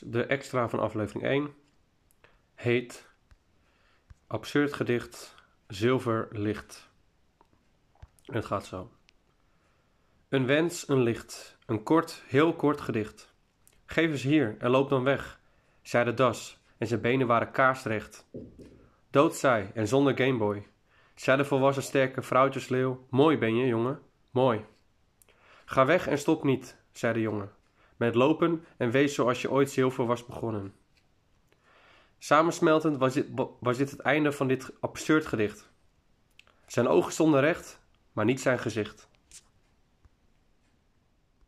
De extra van aflevering 1 heet Absurd gedicht Zilver licht. Het gaat zo. Een wens, een licht, een kort, heel kort gedicht. Geef eens hier en loop dan weg, zei de das en zijn benen waren kaarsrecht. Doodzaai en zonder Gameboy, zei de volwassen sterke vrouwtjesleeuw. Mooi ben je, jongen, mooi. Ga weg en stop niet, zei de jongen, met lopen en wees zoals je ooit zilver was begonnen. Samensmeltend was dit, was dit het einde van dit absurd gedicht. Zijn ogen stonden recht, maar niet zijn gezicht.